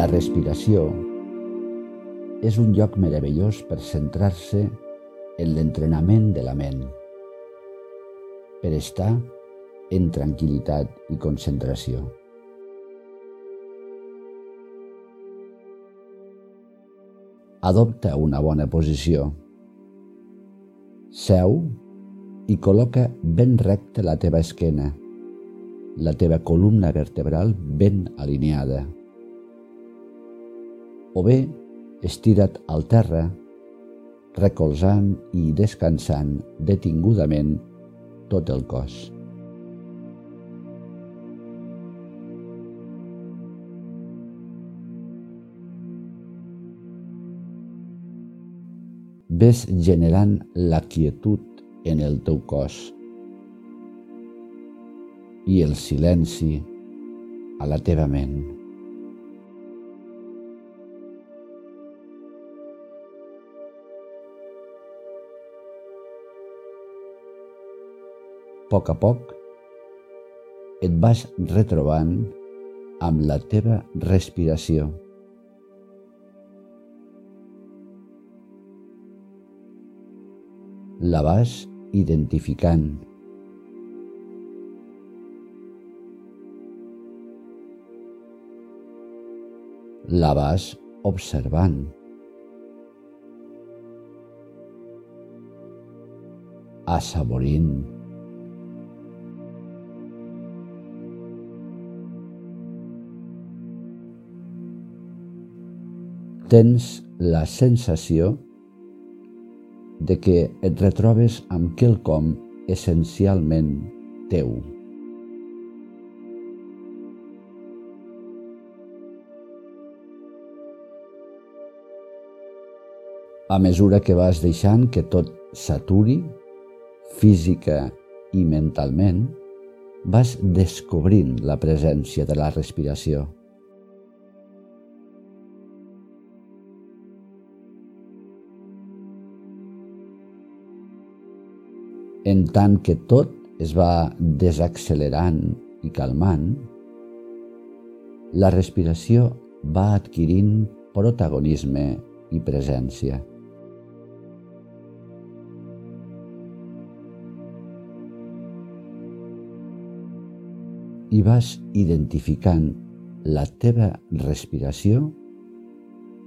La respiració és un lloc meravellós per centrar-se en l'entrenament de la ment, per estar en tranquil·litat i concentració. Adopta una bona posició. Seu i col·loca ben recte la teva esquena, la teva columna vertebral ben alineada. O bé, estira't al terra, recolzant i descansant detingudament tot el cos. ves generant la quietud en el teu cos i el silenci a la teva ment. Poc a poc et vas retrobant amb la teva respiració. La vas identificant. La vas observant. Assaborint. Tens la sensació de que et retrobes amb quelcom essencialment teu. A mesura que vas deixant que tot s'aturi, física i mentalment, vas descobrint la presència de la respiració. En tant que tot es va desaccelerant i calmant, la respiració va adquirint protagonisme i presència. I vas identificant la teva respiració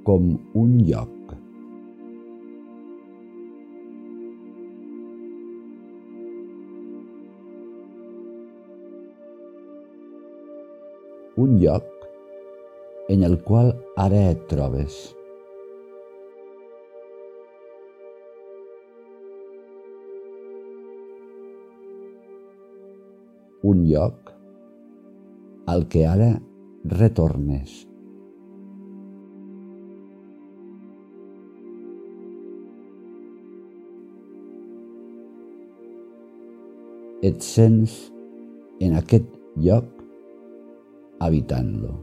com un lloc. Un lloc en el qual ara et trobes. un lloc al que ara retornes. Et sents en aquest lloc habitant-lo.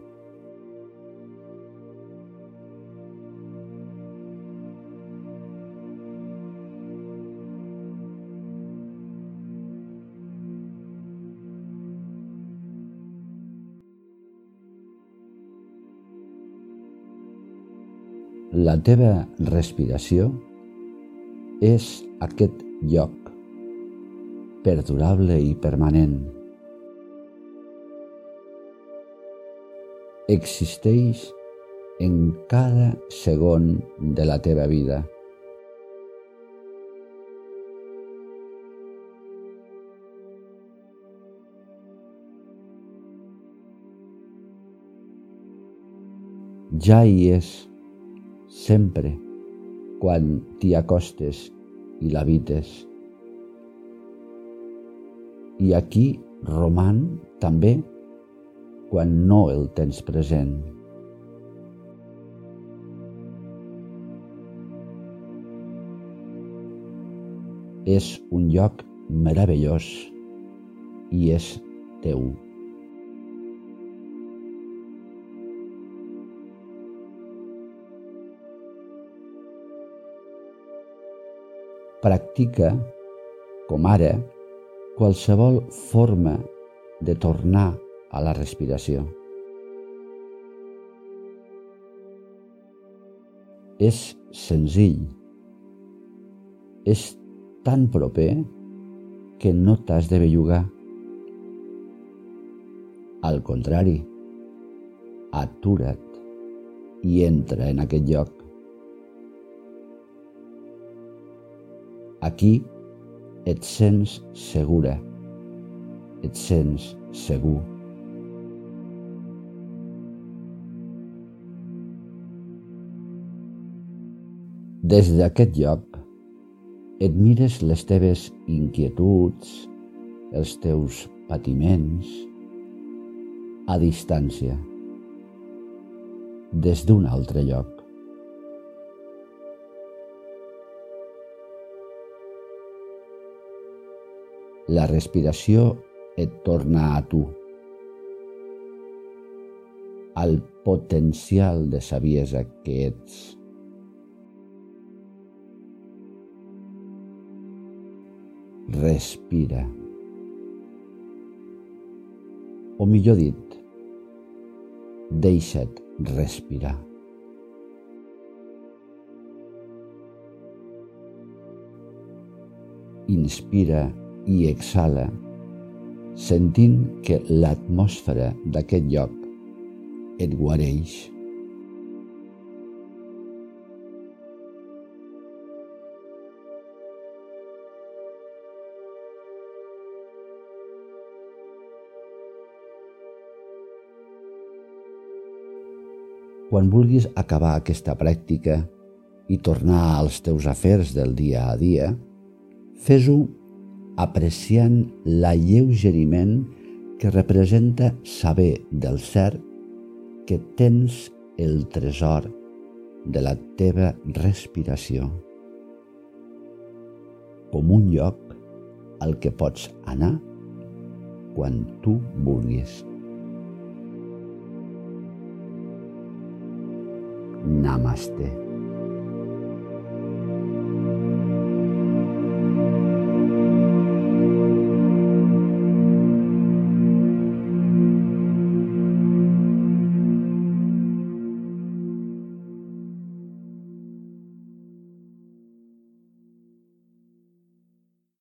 La teva respiració és aquest lloc perdurable i permanent. Existeix en cada segon de la teva vida. Ja hi és sempre quan t'hi acostes i l'habites. I aquí roman també quan no el tens present. És un lloc meravellós i és teu. Practica, com ara, qualsevol forma de tornar a la respiració. és senzill. És tan proper que no t'has de bellugar. Al contrari, atura't i entra en aquest lloc. Aquí et sents segura, et sents segur. Des d'aquest lloc et mires les teves inquietuds, els teus patiments, a distància, des d'un altre lloc. La respiració et torna a tu, al potencial de saviesa que ets. Respira. O millor dit, deixa't respirar. Inspira i exhala, sentint que l'atmosfera d'aquest lloc et guareix. Quan vulguis acabar aquesta pràctica i tornar als teus afers del dia a dia, fes-ho apreciant l'alleugeriment que representa saber del cert que tens el tresor de la teva respiració com un lloc al que pots anar quan tu vulguis. ナマステ。